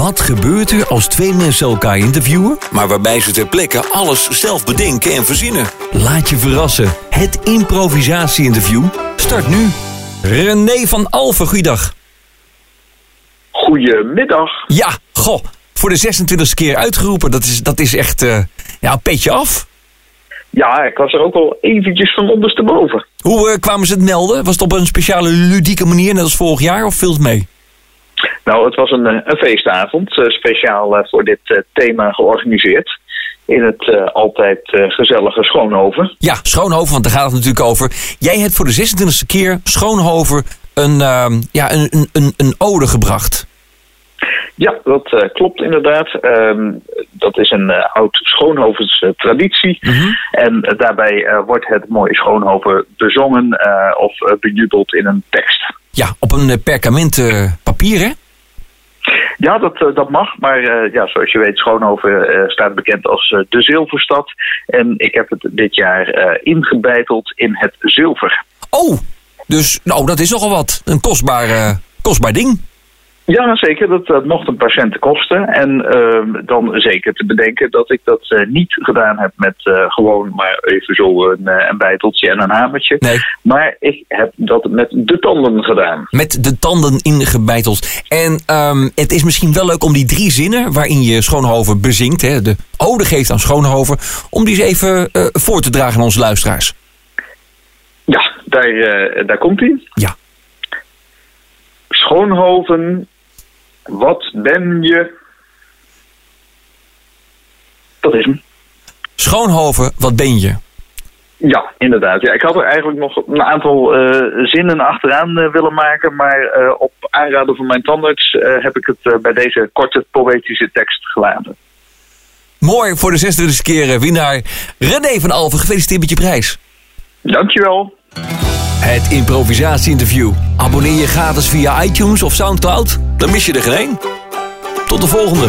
Wat gebeurt er als twee mensen elkaar interviewen, maar waarbij ze ter plekke alles zelf bedenken en verzinnen? Laat je verrassen. Het improvisatie-interview start nu. René van Alphen, goeiedag. Goedemiddag. Ja, goh, voor de 26e keer uitgeroepen. Dat is, dat is echt eh, ja, een petje af. Ja, ik was er ook al eventjes van ondersteboven. Hoe eh, kwamen ze het melden? Was het op een speciale ludieke manier, net als vorig jaar, of viel het mee? Nou, het was een, eh, een feestavond, eh, speciaal eh, voor dit thema georganiseerd. In het altijd gezellige Schoonhoven. Ja, Schoonhoven, want daar gaat het natuurlijk over. Jij hebt voor de 26e keer Schoonhoven een, ehm, ja, een, een, een, ode gebracht. Ja, dat klopt inderdaad. Ehm, dat is een oud Schoonhovens traditie. En eh, daarbij wordt het mooie Schoonhoven bezongen of bejubeld in een tekst. Ja, op een perkament papier, hè? Ja, dat, eh, dat mag. Maar eh, ja, zoals je weet, Schoonhoven eh, staat bekend als de zilverstad. En ik heb het dit jaar ingebeiteld in het zilver. Oh, dus nou, dat is nogal wat. Een kostbaar, eh, kostbaar ding. Ja, zeker. Dat, dat mocht een patiënt kosten. En ehm, dan zeker te bedenken dat ik dat eh, niet gedaan heb met eh, gewoon maar even zo een, eh, een bijteltje en een hamertje. Nee. Maar ik heb dat met de tanden gedaan. Met de tanden ingebeiteld. En ehm, het is misschien wel leuk om die drie zinnen waarin je Schoonhoven bezingt, hè, de ode geeft aan Schoonhoven, om die eens even voor te dragen aan onze luisteraars. Ja, daar, daar komt hij. Ja. Schoonhoven, wat ben je? Dat is hem. Schoonhoven, wat ben je? Ja, inderdaad. Ja, ik had er eigenlijk nog een aantal eh, zinnen achteraan eh, willen maken, maar eh, op aanraden van mijn tandarts heb ik het bij deze korte poëtische tekst gelaten. Mooi voor de 26e keer winnaar René van Alphen. Gefeliciteerd met je prijs. Dankjewel. Het improvisatie-interview. Abonneer je gratis via iTunes of Soundcloud. Dan mis je er geen. Tot de volgende.